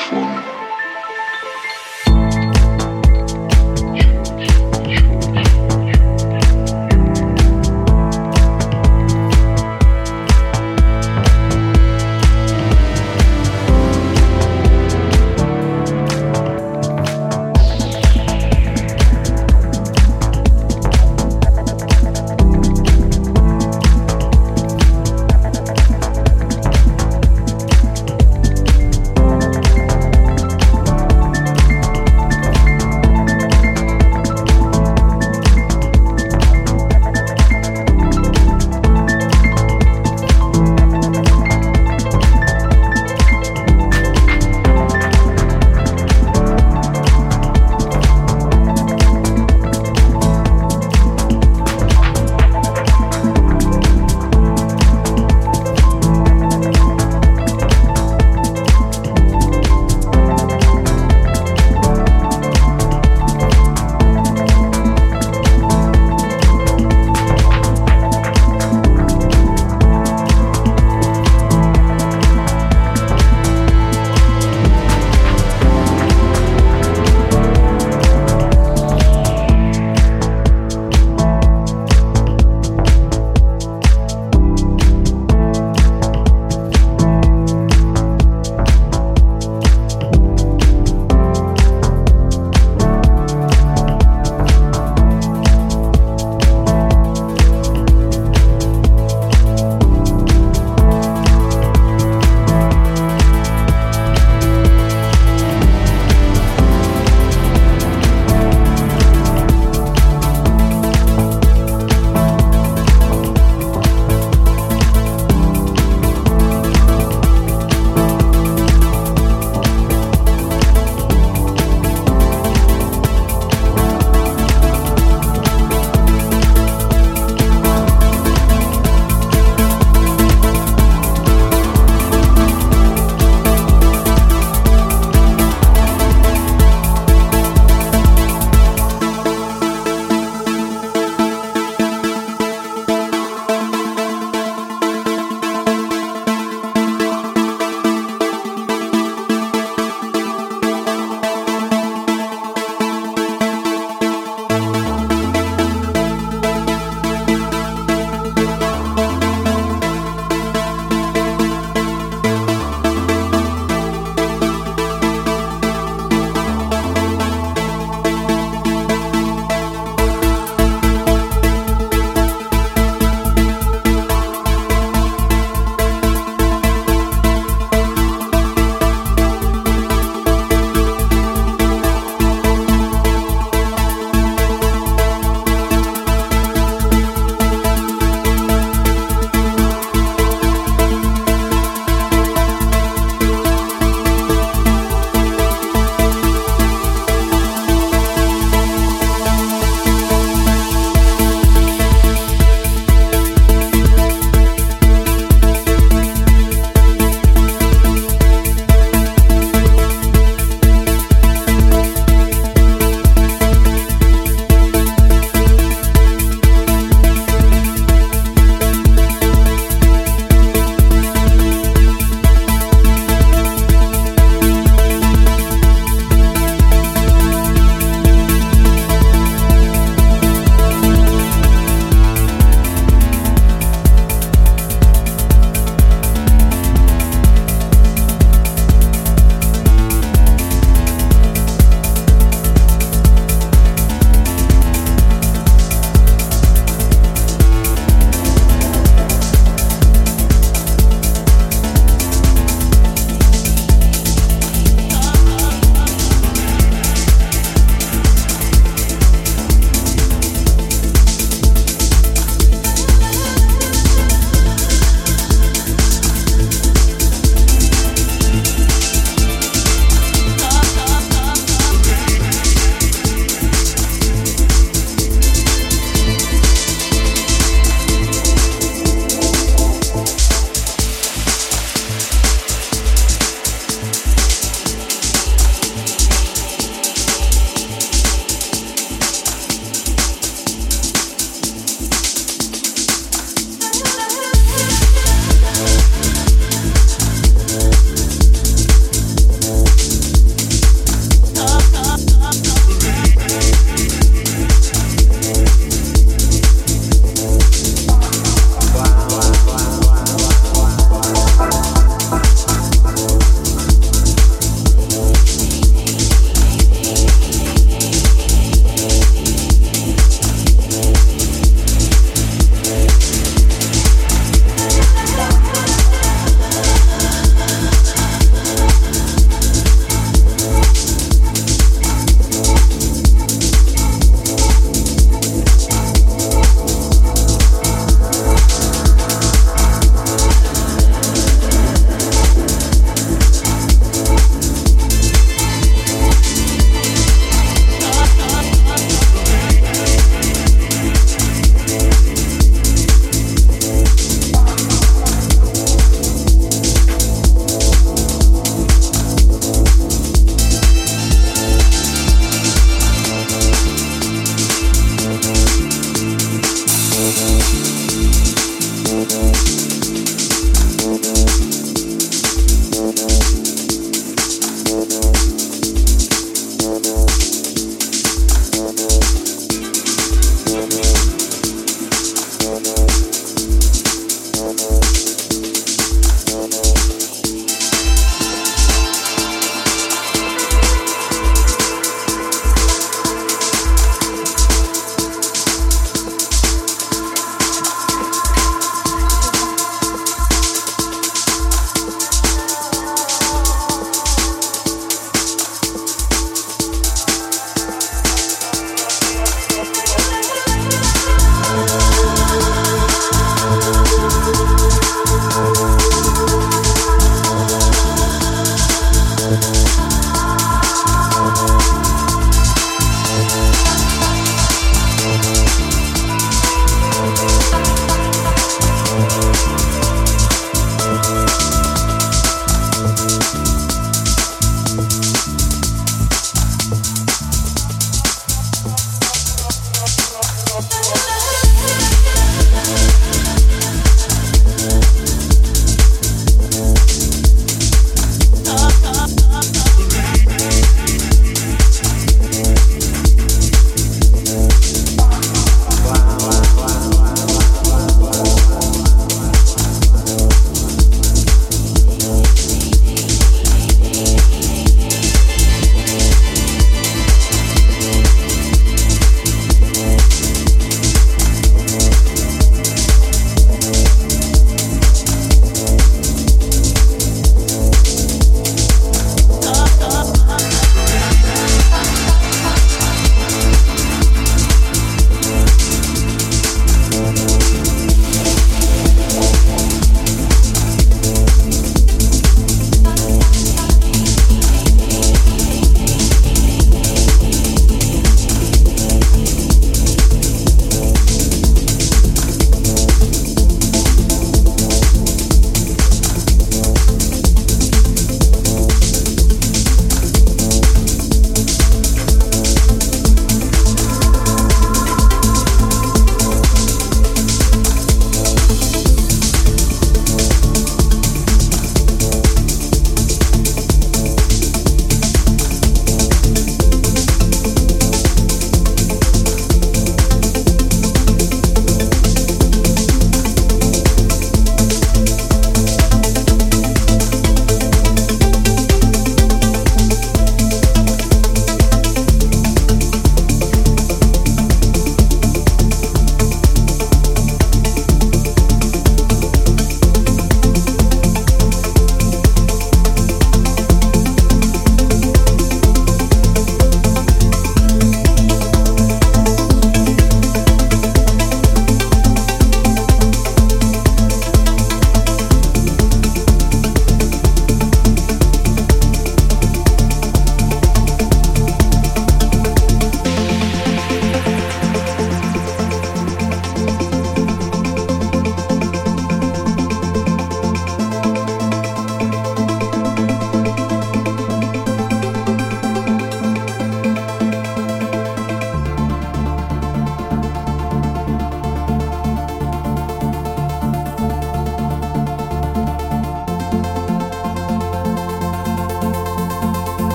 for me.